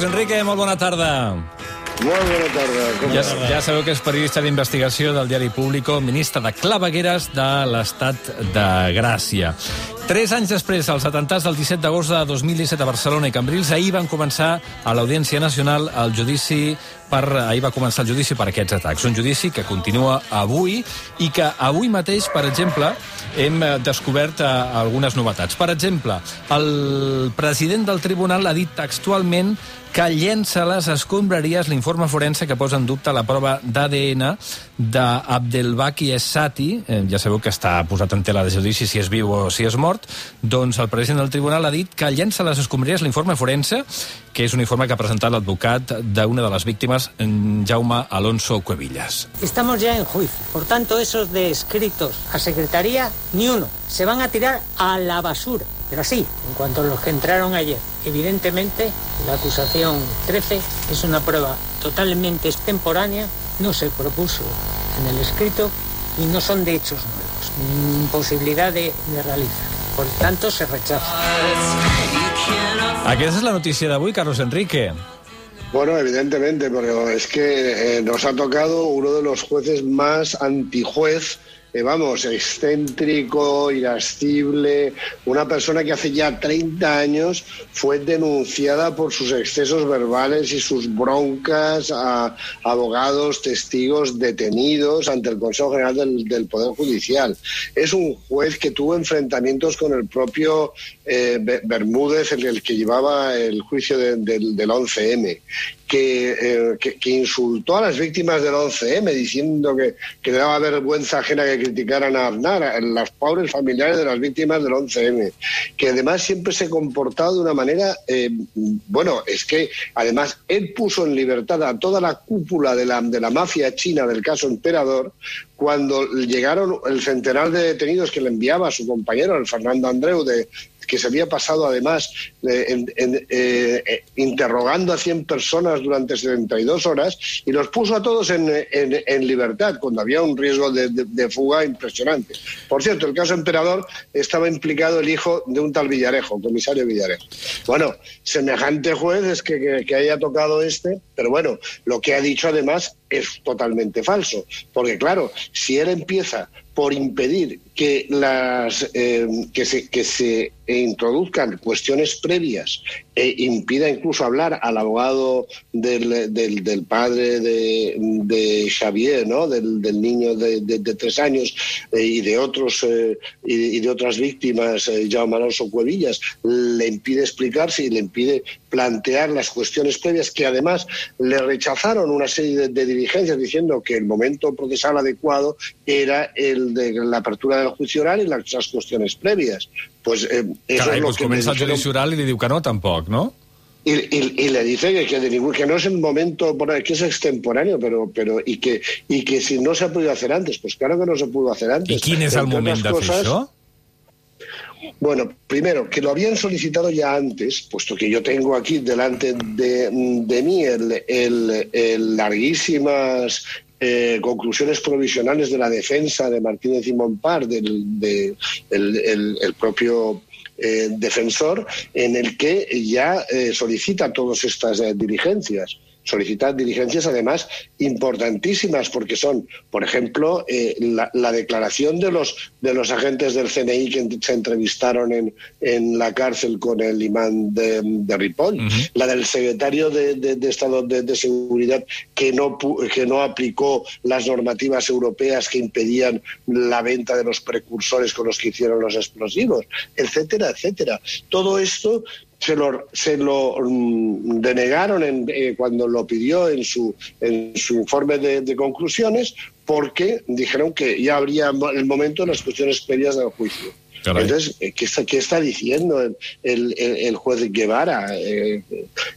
Carlos Enrique, molt bona tarda. Molt bona tarda. Com Ja, ja sabeu que és periodista d'investigació del diari Público, ministre de clavegueres de l'Estat de Gràcia. Tres anys després dels atentats del 17 d'agost de 2017 a Barcelona i Cambrils, ahir van començar a l'Audiència Nacional el judici per, ahir va començar el judici per aquests atacs. Un judici que continua avui i que avui mateix, per exemple, hem descobert eh, algunes novetats. Per exemple, el president del tribunal ha dit textualment que llença les escombraries l'informe forense que posa en dubte la prova d'ADN d'Abdelbaki Essati, eh, ja sabeu que està posat en tela de judici si és viu o si és mort, doncs el president del tribunal ha dit que llença les escombraries l'informe forense, que és un informe que ha presentat l'advocat d'una de les víctimes, Jaume Alonso Cuevillas. Estamos ya en juicio. Por tanto, esos de escritos a secretaría, ni uno. Se van a tirar a la basura. Pero así, en cuanto a los que entraron ayer. Evidentemente, la acusación 13 es una prueba totalmente extemporánea, no se propuso en el escrito y no son de hechos nuevos, ni posibilidad de, de realizar. Por tanto, se rechaza. Aquesta és la notícia d'avui, Carlos Enrique. Bueno, evidentemente, pero es que eh, nos ha tocado uno de los jueces más antijuez, eh, vamos, excéntrico, irascible, una persona que hace ya 30 años fue denunciada por sus excesos verbales y sus broncas a abogados, testigos detenidos ante el Consejo General del, Poder Judicial. Es un juez que tuvo enfrentamientos con el propio eh, Be- Bermúdez, el, el que llevaba el juicio de- del, del 11M. Que, eh, que, que insultó a las víctimas del 11M diciendo que, que le daba vergüenza ajena que criticaran a Aznar, a las pobres familiares de las víctimas del 11M, que además siempre se comportaba de una manera, eh, bueno, es que además él puso en libertad a toda la cúpula de la, de la mafia china del caso Emperador, cuando llegaron el centenar de detenidos que le enviaba a su compañero, el Fernando Andreu, de, que se había pasado además eh, eh, eh, interrogando a 100 personas durante 72 horas y los puso a todos en, en- libertad cuando había un riesgo de, de- fuga impresionante. Por cierto, el caso Emperador estaba implicado el hijo de un tal Villarejo, comisario Villarejo. Bueno, semejante juez es que- que haya tocado este, pero bueno, lo que ha dicho además es totalmente falso, porque claro, si él empieza por impedir que las eh, que se que se introduzcan cuestiones previas e impida incluso hablar al abogado del, del, del padre de, de Xavier, ¿no? del, del niño de, de- de tres años eh, y de otros eh, y, y de otras víctimas, eh, Jaume Alonso Cuevillas, le impide explicarse y le impide plantear las cuestiones previas que además le rechazaron una serie de, dirigencias diciendo que el momento procesal adecuado era el de la apertura del juicio oral y las, las cuestiones previas. Pues eh, eso Carai, es lo doncs que el judici oral i li diu que no, tampoc, no? Y, y- y le dice que, que, de ningún- que no es el momento, que es extemporáneo, pero, pero y, que, y que si no se ha podido hacer antes, pues claro que no se pudo hacer antes. I quin és el Entre moment otras de fer cosas, això? Bueno, primero, que lo habían solicitado ya antes, puesto que yo tengo aquí delante de, de mí el, el- el larguísimas eh, conclusiones provisionales de la defensa de Martínez y Montpar, del de, el, propio eh, defensor, en el que ya eh, solicita todas estas eh, diligencias. Solicitar diligencias, además, importantísimas, porque son, por ejemplo, eh, la, la declaración de los, de los agentes del CNI que se entrevistaron en, en la cárcel con el imán de, de Ripoll, la del secretario de, de- de Estado de, de Seguridad que no, que no aplicó las normativas europeas que impedían la venta de los precursores con los que hicieron los explosivos, etcétera, etcétera. Todo esto se lo, se lo mm, denegaron en, eh, cuando lo pidió en su, en su informe de, de conclusiones porque dijeron que ya habría el momento de las cuestiones previas del juicio. Caray. Entonces, eh, ¿qué está, qué está diciendo el, el- juez Guevara? Eh,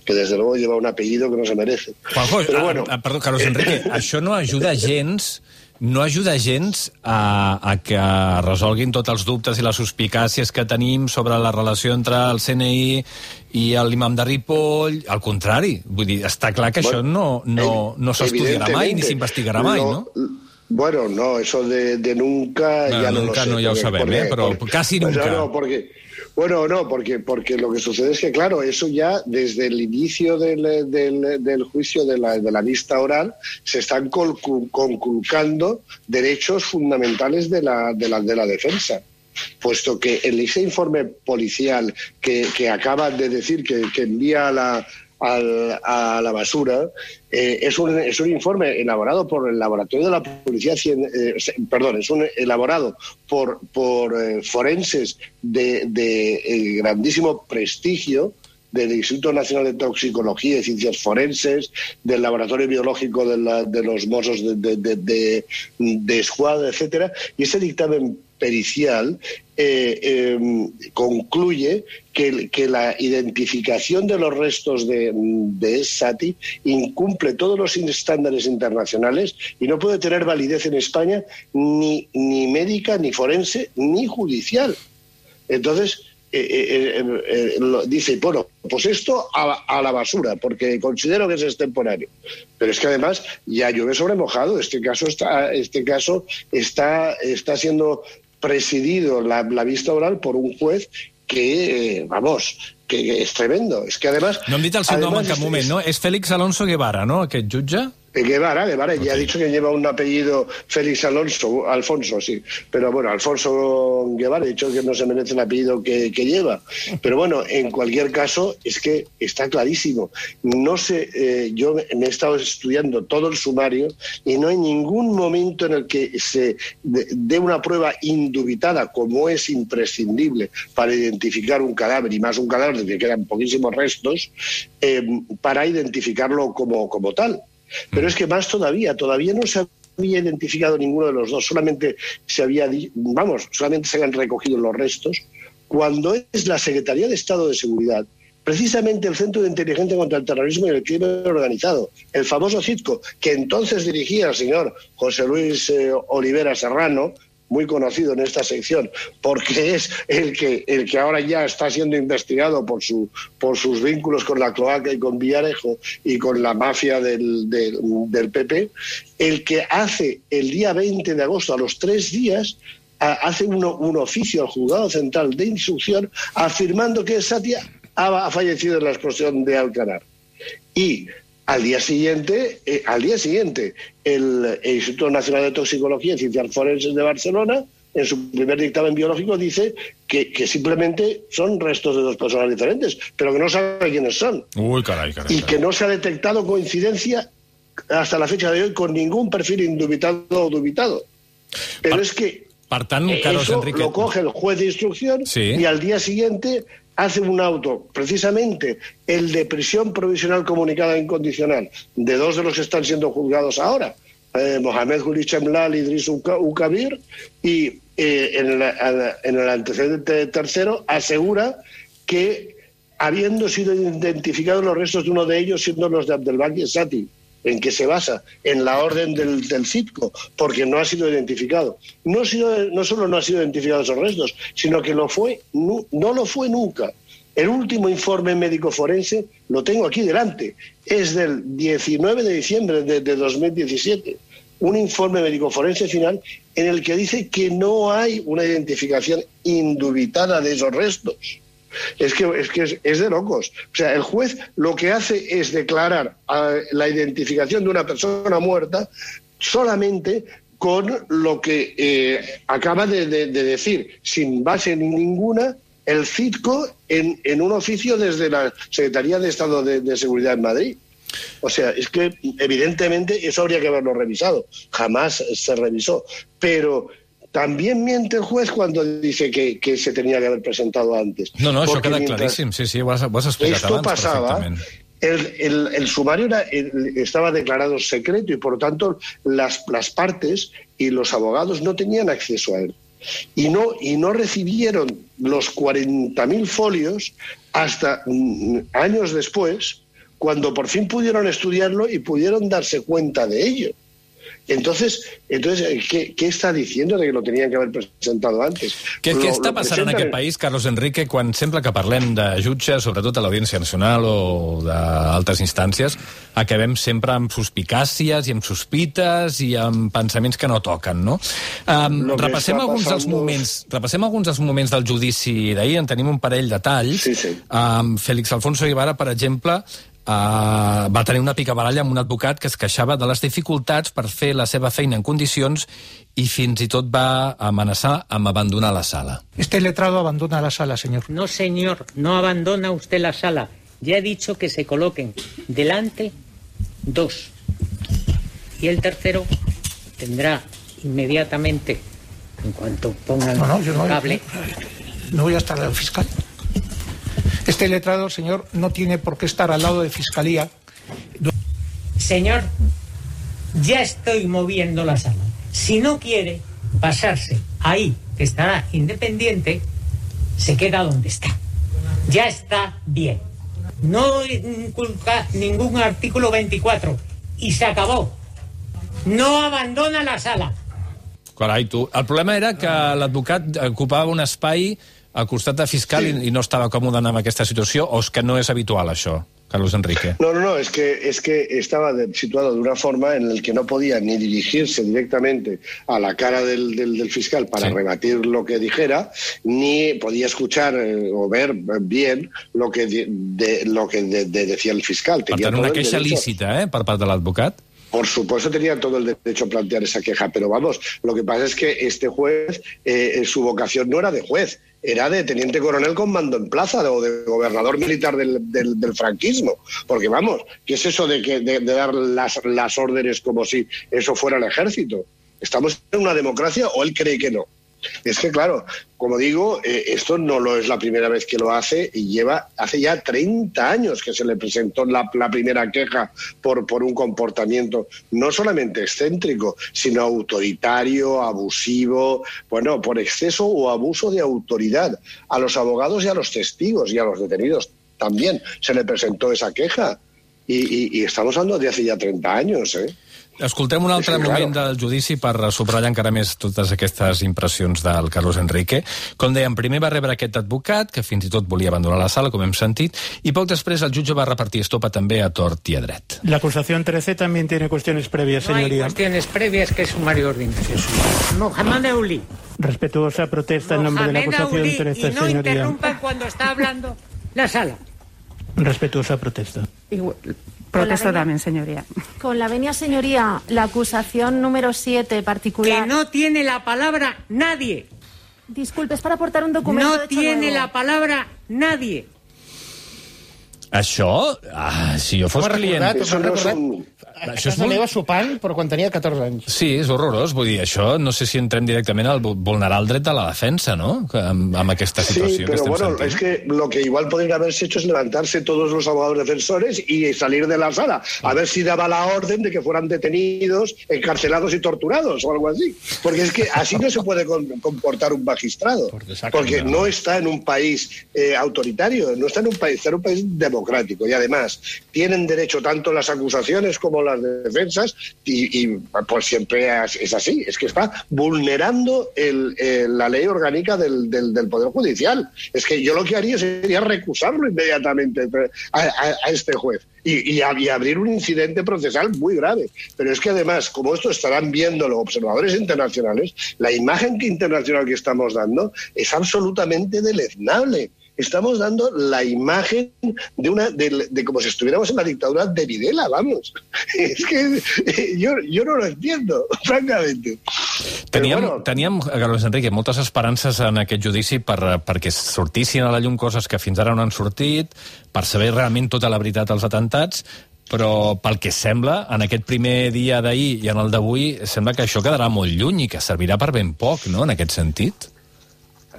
que desde luego lleva un apellido que no se merece. Juanjo, Pero ah, bueno, ah, perdó, Carlos Enrique, això no ajuda gens no ajuda gens a, a que resolguin tots els dubtes i les suspicàcies que tenim sobre la relació entre el CNI i l'imam de Ripoll. Al contrari, vull dir, està clar que això no, no, no s'estudiarà mai ni s'investigarà mai, lo- no? Bueno, no, eso de, de nunca Bueno, ya no nunca lo sé. no, ya lo sabemos, ¿eh? Pero casi pues nunca. No, no, porque, Bueno, no, porque, porque lo que sucede es que, claro, eso ya desde el inicio del, del, juicio de la, de la, vista oral se están conculcando derechos fundamentales de la, de de la defensa. Puesto que el ese informe policial que, que acaba de decir que, que envía a la, a la basura. Eh, es, un, es un informe elaborado por el laboratorio de la policía, eh, perdón, es un elaborado por, por eh, forenses de, de grandísimo prestigio del Instituto Nacional de Toxicología y Ciencias Forenses, del Laboratorio Biológico de, la, de los Mossos de, de, de, de Escuadra, etcétera, y ese dictamen pericial eh, eh, concluye que, que, la identificación de los restos de, de Sati incumple todos los estándares internacionales y no puede tener validez en España ni, ni médica, ni forense, ni judicial. Entonces, eh, eh, eh, eh dice, bueno, pues esto a, a, la basura, porque considero que es extemporáneo. Pero es que además ya llueve sobre mojado. Este caso está, este caso está, está siendo presidido la, la vista oral por un juez que, eh, vamos, que és tremendo. És que, además... No hem dit el seu nom en cap moment, no? És Félix Alonso Guevara, no?, aquest jutge? Guevara, Guevara, okay. ya ha dicho que lleva un apellido Félix Alonso, Alfonso, sí. Pero bueno, Alfonso Guevara ha dicho que no se merece el apellido que, que lleva. Pero bueno, en cualquier caso, es que está clarísimo. No sé, eh, yo me he estado estudiando todo el sumario y no hay ningún momento en el que se dé una prueba indubitada, como es imprescindible para identificar un cadáver, y más un cadáver del que quedan poquísimos restos, eh, para identificarlo como, como tal. Pero es que más todavía, todavía no se había identificado ninguno de los dos, solamente se había, vamos, solamente se habían recogido los restos, cuando es la Secretaría de Estado de Seguridad, precisamente el Centro de Inteligencia contra el Terrorismo y el Crimen Organizado, el famoso CITCO, que entonces dirigía el señor José Luis eh, Olivera Serrano, muy conocido en esta sección, porque es el que, el que ahora ya está siendo investigado por, su, por sus vínculos con la cloaca y con Villarejo y con la mafia del, del, PP, el que hace el día 20 de agosto, a los tres días, hace uno, un oficio al juzgado central de instrucción afirmando que Satia ha fallecido en la explosión de Alcanar. Y al día siguiente, eh, al día siguiente, el, el, Instituto Nacional de Toxicología y Ciencias Forenses de Barcelona, en su primer dictamen biológico, dice que, que, simplemente son restos de dos personas diferentes, pero que no sabe quiénes son. Uy, caray, caray, y que no se ha detectado coincidencia hasta la fecha de hoy con ningún perfil indubitado o dubitado. Pero per, es que per tant, Carlos eso Enrique... lo coge el juez de instrucción Sí. y al día siguiente hace un auto, precisamente el de prisión provisional comunicada incondicional, de dos de los que están siendo juzgados ahora, eh, Mohamed Juli Chemlal y Idris Ukabir, y en, el, en, el, antecedente tercero asegura que, habiendo sido identificados los restos de uno de ellos, siendo los de Abdelbaki Sati, en que se basa en la orden del, del CITCO, porque no ha sido identificado. No, ha sido, no solo no ha sido identificado esos restos, sino que lo fue, no, no lo fue nunca. El último informe médico forense lo tengo aquí delante, es del 19 de diciembre de, de 2017 un informe médico forense final en el que dice que no hay una identificación indubitada de esos restos. Es que, es, que es, de locos. O sea, el juez lo que hace es declarar a la identificación de una persona muerta solamente con lo que eh, acaba de, de, de, decir, sin base ninguna, el CITCO en, en, un oficio desde la Secretaría de Estado de, de Seguridad en Madrid. O sea, es que evidentemente eso habría que haberlo revisado. Jamás se revisó. Pero también miente el juez cuando dice que, que se tenía que haber presentado antes. No, no, això queda claríssim. Sí, sí, ho has, ho has explicat esto pasaba. El, el, el, sumario era, el, estaba declarado secreto y, por lo tanto, las, las, partes y los abogados no tenían acceso a él. Y no, y no recibieron los 40.000 folios hasta mm, años después, cuando por fin pudieron estudiarlo y pudieron darse cuenta de ello. Entonces, entonces eh, ¿qué, ¿qué està diciendo de que lo tenían que haver presentado antes? Què, lo està passant en presentan- aquest país, Carlos Enrique, quan sempre que parlem de jutges, sobretot a l'Audiència Nacional o d'altres instàncies, acabem sempre amb suspicàcies i amb sospites i amb pensaments que no toquen, no? Um, repassem, alguns dels moments, repassem alguns dels moments del judici d'ahir, en tenim un parell de talls. Sí, sí. Um, Félix Alfonso Guevara, per exemple, Uh, va tenir una picabaralla amb un advocat que es queixava de les dificultats per fer la seva feina en condicions i fins i tot va amenaçar amb abandonar la sala. Este letrado abandona la sala, señor. No, señor, no abandona usted la sala. Ya he dicho que se coloquen delante dos. Y el tercero tendrá inmediatamente, en cuanto pongan No, no, yo no. el cable, No voy a estar al fiscal. Este letrado, señor, no tiene por qué estar al lado de fiscalía. Señor, ya estoy moviendo la sala. Si no quiere pasarse ahí, que estará independiente, se queda donde está. Ya está bien. No inculca ningún artículo 24. Y se acabó. No abandona la sala. Carai, tu. El problema era que l'advocat ocupava un espai al costat de fiscal sí. i, i no estava còmode amb aquesta situació, o és que no és habitual, això, Carlos Enrique? No, no, no, es que, es que estaba de- situado de una forma en la que no podía ni dirigirse directamente a la cara del, del- del fiscal para Sí. rebatir lo que dijera, ni podía escuchar eh, o ver bien lo que, di- de, lo que de- de- decía el fiscal. Per Tenía tant, una queixa lícita, eh, per part de l'advocat. Por supuesto tenía todo el derecho a plantear esa queja, pero vamos, lo que pasa es que este juez, eh, eh, su vocación no era de juez, era de teniente coronel con mando en plaza o de gobernador militar del, franquismo. Porque vamos, ¿qué es eso de, que, de, de dar las, las órdenes como si eso fuera el ejército? ¿Estamos en una democracia o él cree que no? Es que, claro, como digo, eh, esto no lo es la primera vez que lo hace y lleva hace ya 30 años que se le presentó la, primera queja por, por un comportamiento no solamente excéntrico, sino autoritario, abusivo, bueno, por exceso o abuso de autoridad. A los abogados y a los testigos y a los detenidos también se le presentó esa queja. Y, y- y estamos hablando de hace ya 30 años, ¿eh? Escoltem un altre Sí, sí, moment claro. del judici per subratllar encara més totes aquestes impressions del Carlos Enrique. Com dèiem, primer va rebre aquest advocat, que fins i tot volia abandonar la sala, com hem sentit, i poc després el jutge va repartir estopa també a tort i a dret. La acusación 13 también tiene cuestiones previas, No hay señoría. cuestiones previas que es sumario ordinario. Mohamed Euli. Respetuosa protesta en nombre de la acusación Euli, 13, y no señoría. interrumpa cuando está hablando la sala. Respetuosa protesta. Igual- Protesto también, señoría. Con la venia, señoría, la acusación número 7 Que particular. no tiene la palabra nadie. Disculpe, es para aportar un documento. No tiene nuevo. la palabra nadie. Això, ah, si jo fos client... recordat, no recordat Això és casa molt- meva sopant, però quan tenia 14 anys. Sí, és horrorós, vull dir, això no sé si entrem directament al vu- vulnerar el dret de la defensa, no?, que, amb, amb aquesta situació Sí, que pero estem bueno, sentint. es que lo que igual podrían haberse hecho es levantarse todos los abogados defensores y salir de la sala, a ver si daba la orden de que fueran detenidos, encarcelados y torturados o algo así. Porque es que así no se puede comportar un magistrado, Porque no está en un país eh, autoritario, no está en un país, está en un país democrático y además tienen derecho tanto las acusaciones como las defensas y, y, pues siempre es así, es que está vulnerando la ley orgánica del, Poder Judicial. Es que yo lo que haría sería recusarlo inmediatamente a, este juez y, y abrir un incidente procesal muy grave. Pero es que además, como esto estarán viendo los observadores internacionales, la imagen que internacional que estamos dando es absolutamente deleznable estamos dando la imagen de una de, de como si estuviéramos en la dictadura de Videla, vamos. Es que eh, yo, yo no lo entiendo, francamente. Però Teníem, bueno, teníem, Carlos Enrique, moltes esperances en aquest judici per, perquè sortissin a la llum coses que fins ara no han sortit, per saber realment tota la veritat dels atentats, però pel que sembla, en aquest primer dia d'ahir i en el d'avui, sembla que això quedarà molt lluny i que servirà per ben poc, no?, en aquest sentit.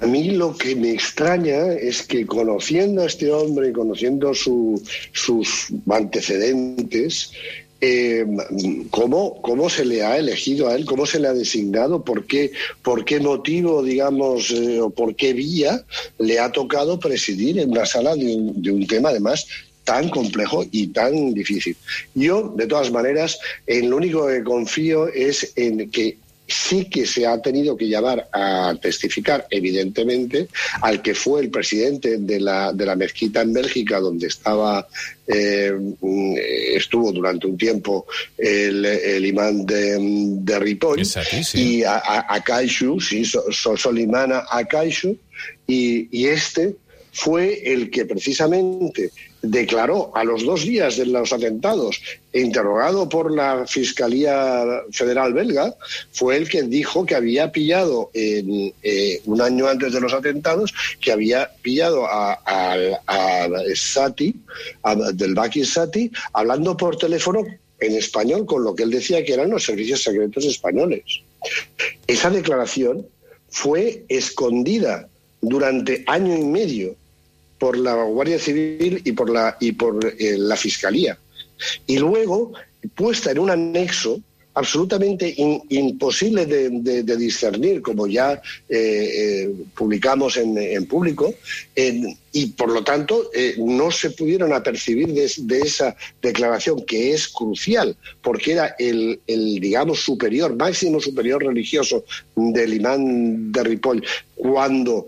A mí lo que me extraña es que conociendo a este hombre conociendo su- sus antecedentes, eh, ¿cómo, ¿cómo se le ha elegido a él? ¿Cómo se le ha designado? ¿Por qué, por qué motivo, digamos, eh, o por qué vía le ha tocado presidir en una sala de un, de un tema, además, tan complejo y tan difícil. Yo, de todas maneras, en lo único que confío es en que sí que se ha tenido que llamar a testificar, evidentemente, al que fue el presidente de la, de la mezquita en Bélgica, donde estaba eh, estuvo durante un tiempo el, el imán de, de Ripoll, sí. y a, a, a Kaishu, sí, So- So- Solimana Akaishu, y, y este fue el que precisamente declaró a los dos días de los atentados, interrogado por la Fiscalía Federal belga, fue el que dijo que había pillado eh, un año antes de los atentados, que había pillado a, Sati, del Baki Sati, hablando por teléfono en español con lo que él decía que eran los servicios secretos españoles. Esa declaración fue escondida durante año y medio por la Guardia Civil y por la y por eh, la Fiscalía. Y luego puesta en un anexo absolutamente imposible de, discernir, como ya eh, eh, publicamos en, público, y por lo tanto eh, no se pudieron apercibir de, esa declaración que es crucial, porque era el, digamos, superior, máximo superior religioso del imán de Ripoll, cuando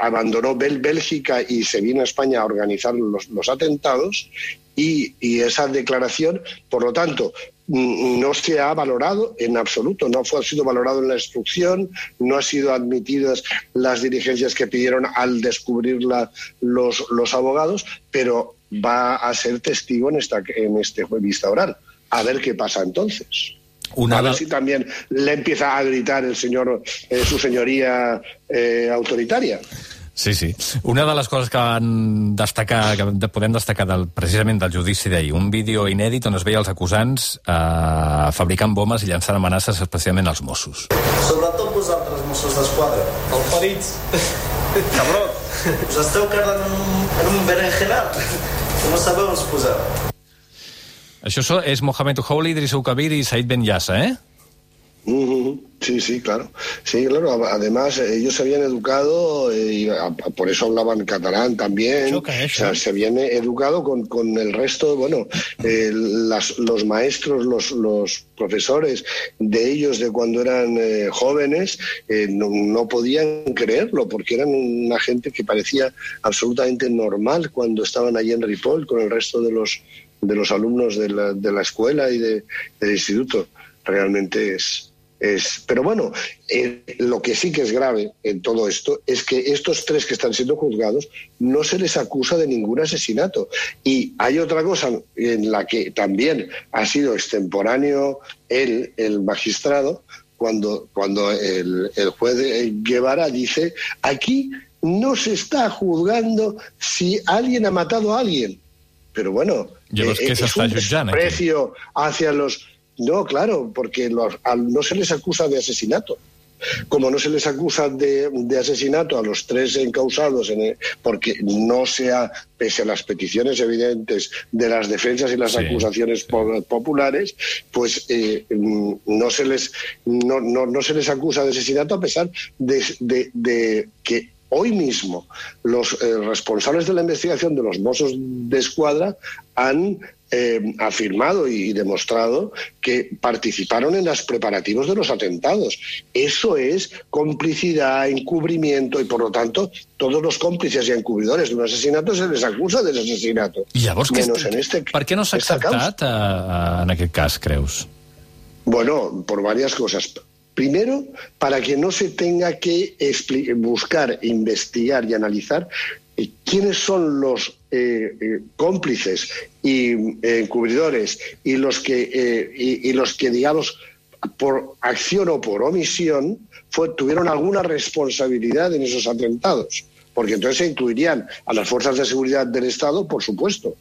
abandonó Bélgica y se vino a España a organizar los, atentados, y, esa declaración, por lo tanto, no se ha valorado en absoluto, no fue, ha sido valorado en la instrucción, no han sido admitidas las diligencias que pidieron al descubrirla los, los abogados, pero va a ser testigo en, esta, en este vista oral. A ver qué pasa entonces. Una a ver si también le empieza a gritar el señor, eh, su señoría eh, autoritaria. Sí, sí. Una de les coses que van destacar, que de- podem destacar del, precisament del judici d'ahir, un vídeo inèdit on es veia els acusants eh, fabricant bombes i llançant amenaces especialment als Mossos. Sobretot vosaltres, Mossos d'Esquadra. Els ferits. Cabró. Us esteu quedant en un, en un berenjenal. No sabeu on us poseu. Això és Mohamed Houli, Idris Kabir i Said Ben Yassa, eh? Sí, sí, claro. Sí, claro. Además, ellos se habían educado eh, y por eso hablaban catalán también. Choca O eso. sea, se habían educado con, con el resto, bueno, eh, las- los maestros, los, los profesores de ellos de cuando eran eh, jóvenes, eh, no, no podían creerlo porque eran una gente que parecía absolutamente normal cuando estaban allí en Ripoll con el resto de los de los alumnos de la, de la escuela y de- del instituto. Realmente es, es. Pero bueno, eh, lo que sí que es grave en todo esto es que estos tres que están siendo juzgados no se les acusa de ningún asesinato. Y hay otra cosa en la que también ha sido extemporáneo él, el magistrado, cuando, cuando el, el juez eh, Guevara dice, aquí no se está juzgando si alguien ha matado a alguien. Pero bueno, què es s'està un jutjant, aquí? desprecio hacia los... No, claro, porque los- no se les acusa de asesinato. Como no se les acusa de, de asesinato a los tres encausados, en el- porque no sea, pese a las peticiones evidentes de las defensas y las Sí. acusaciones po- populares, pues eh, mm, no, se les, no, no, no se les acusa de asesinato a pesar de, de- de que hoy mismo los eh, responsables de la investigación de los Mossos de Escuadra han eh, afirmado y demostrado que participaron en los preparativos de los atentados. Eso es complicidad, encubrimiento y por lo tanto todos los cómplices y encubridores de un asesinato se les acusa del asesinato. I llavors, Menos és- en este, per què no s'ha esta causa. acceptat eh, en aquest cas, creus? Bueno, por varias cosas. Primero, para que no se tenga que buscar, investigar y analizar eh, quiénes son los eh, eh, cómplices y eh, encubridores y los que eh, y, y los que digamos por acción o por omisión fue, tuvieron alguna responsabilidad en esos atentados, porque entonces se incluirían a las fuerzas de seguridad del Estado, por supuesto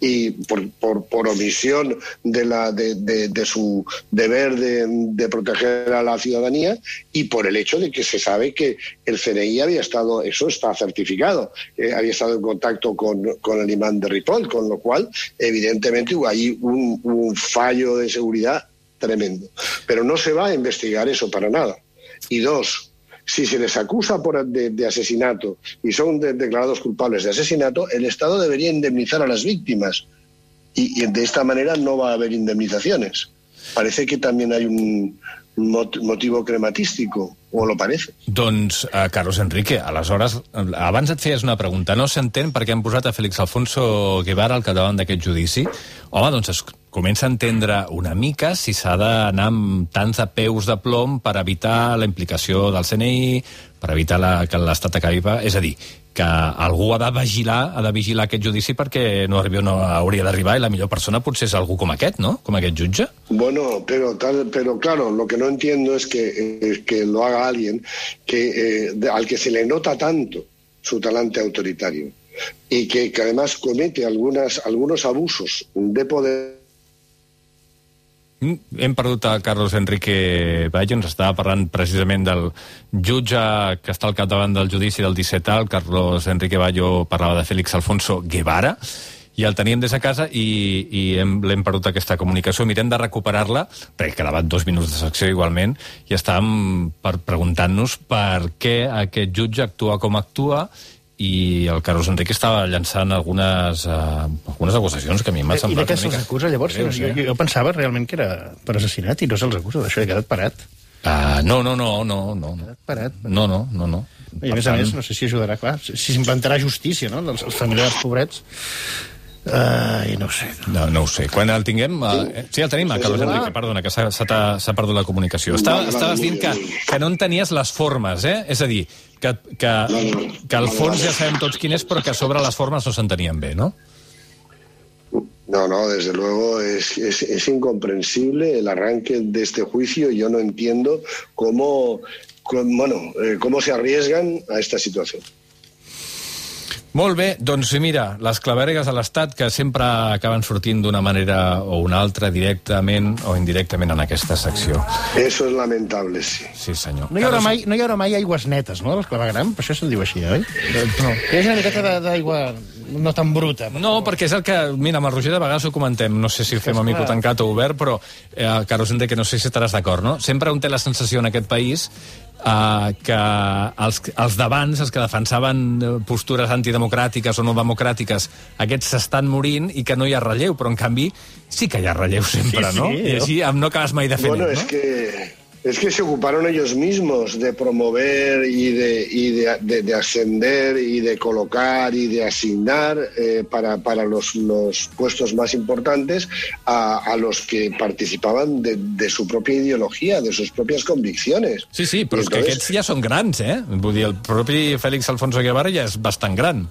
y por, por, por omisión de, la, de, de, su deber de, proteger a la ciudadanía y por el hecho de que se sabe que el CNI había estado, eso está certificado, eh, había estado en contacto con, con el imán de Ripoll, con lo cual evidentemente ahí un, un fallo de seguridad tremendo. Pero no se va a investigar eso para nada. Y dos, si se les acusa por, de, de asesinato y son de- declarados culpables de asesinato, el Estado debería indemnizar a las víctimas. Y, de esta manera no va a haber indemnizaciones. Parece que también hay un mot- motivo crematístico, o lo parece. Doncs, uh, Carlos Enrique, aleshores, eh, abans et feies una pregunta. No s'entén per què han posat a Félix Alfonso Guevara al capdavant d'aquest judici? Home, doncs comença a entendre una mica si s'ha d'anar amb tants peus de plom per evitar la implicació del CNI, per evitar la, que l'Estat acabi... És a dir, que algú ha de vigilar, ha de vigilar aquest judici perquè no arribi no hauria d'arribar i la millor persona potser és algú com aquest, no? Com aquest jutge. Bueno, pero, tal, pero claro, lo que no entiendo es que, eh, que lo haga alguien que, eh, al que se le nota tanto su talante autoritario y que, que además comete algunas, algunos abusos de poder. Hem perdut a Carlos Enrique Bayo, ens estava parlant precisament del jutge que està al capdavant del judici del 17A, el Carlos Enrique Bayo parlava de Félix Alfonso Guevara, i el teníem des de casa i, i hem, l'hem perdut aquesta comunicació. Mirem de recuperar-la, perquè quedaven dos minuts de secció igualment, i estàvem per preguntant-nos per què aquest jutge actua com actua i el Carlos Enrique estava llançant algunes, uh, algunes acusacions que a mi m'ha I de semblat què se'ls acusa, llavors? greus, jo, eh? jo, jo pensava realment que era per assassinat i no se'ls acusa, d'això he quedat parat. Uh, no, no, no, no, no. no. Parat. No, no, no, no. I a més a més, no sé si ajudarà, clar, si si s'implantarà justícia, no?, dels els familiars pobrets. Ai, no ho sé. No, no ho sé. Quan el tinguem... Uh, sí, el tenim, a Carlos Enrique, perdona, que s'ha perdut la comunicació. Vale, estaves dient bien, que, que no entenies les formes, eh? És a dir, que, que, que al fons ja sabem tots quin és, però que sobre les formes no s'entenien bé, no? No, no, desde luego es, es, es incomprensible el arranque de este juicio. Yo no entiendo cómo, cómo- bueno, eh, cómo se arriesgan a esta situación. Molt bé, doncs mira, les claveregues de l'Estat que sempre acaben sortint d'una manera o una altra, directament o indirectament en aquesta secció. Eso es lamentable, sí. Sí, senyor. No hi, haurà mai, no hi haurà mai aigües netes, no, a les clavegram? Per això se'n diu així, oi? No. Hi ha una miqueta de- d'aigua no tan bruta. No, perquè és el que... Mira, amb el Roger de vegades ho comentem, no sé si ho fem a mico tancat o obert, però, eh, Carlos Enrique, no sé si estaràs d'acord, no? Sempre un té la sensació en aquest país eh, que els, els d'abans, els que defensaven eh, postures antidemocràtiques o no democràtiques, aquests s'estan morint i que no hi ha relleu, però en canvi sí que hi ha relleu sempre, Sí, sí, no? I així no acabes mai de fer Bueno, net, no? que es que se ocuparon ellos mismos de promover y de, y de, de- de ascender y de colocar y de asignar eh, para, para los, los puestos más importantes a, a los que participaban de, de su propia ideología, de sus propias convicciones. Sí, sí, però és que entonces- aquests ja són grans, eh? Vull dir, el propi Félix Alfonso Guevara ja és bastant gran.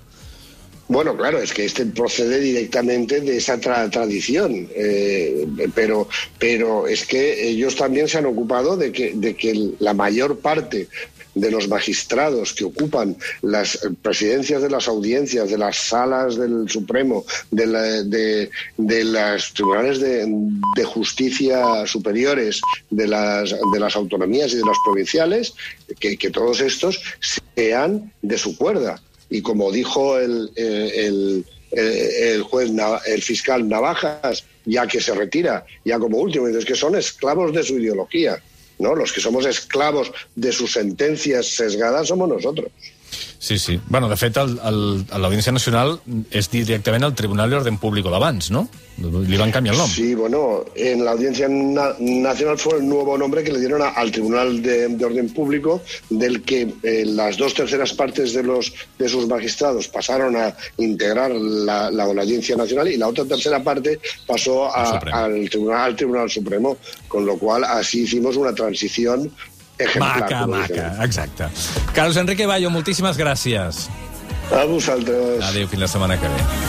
Bueno, claro, es que este procede directamente de esa tra- tradición, eh, pero, pero es que ellos también se han ocupado de que, de que la mayor parte de los magistrados que ocupan las presidencias de las audiencias, de las salas del Supremo, de, la- de las tribunales de, de justicia superiores, de las, de las autonomías y de las provinciales, que, que todos estos sean de su cuerda. Y como dijo el, eh, el, eh, el juez, el fiscal Navajas, ya que se retira, ya como último, es que son esclavos de su ideología. ¿no? Los que somos esclavos de sus sentencias sesgadas somos nosotros. Sí, sí. Bueno, de fet, l'Audiència Nacional és directament el Tribunal de Orden Público d'abans, no? Li van canviar el nom. Sí, bueno, en la Audiencia Na- Nacional fue el nuevo nombre que le dieron a- al Tribunal de, de Orden Público, del que eh, las dos terceras partes de los de sus magistrados pasaron a integrar la, la- la Audiencia Nacional y la otra tercera parte pasó a- al, tribunal, al Tribunal Supremo, con lo cual así hicimos una transición ejemplar. Maca, maca, exacte. Carlos Enrique Bayo, moltíssimes gràcies. A vosaltres. Adéu, fins la setmana que ve.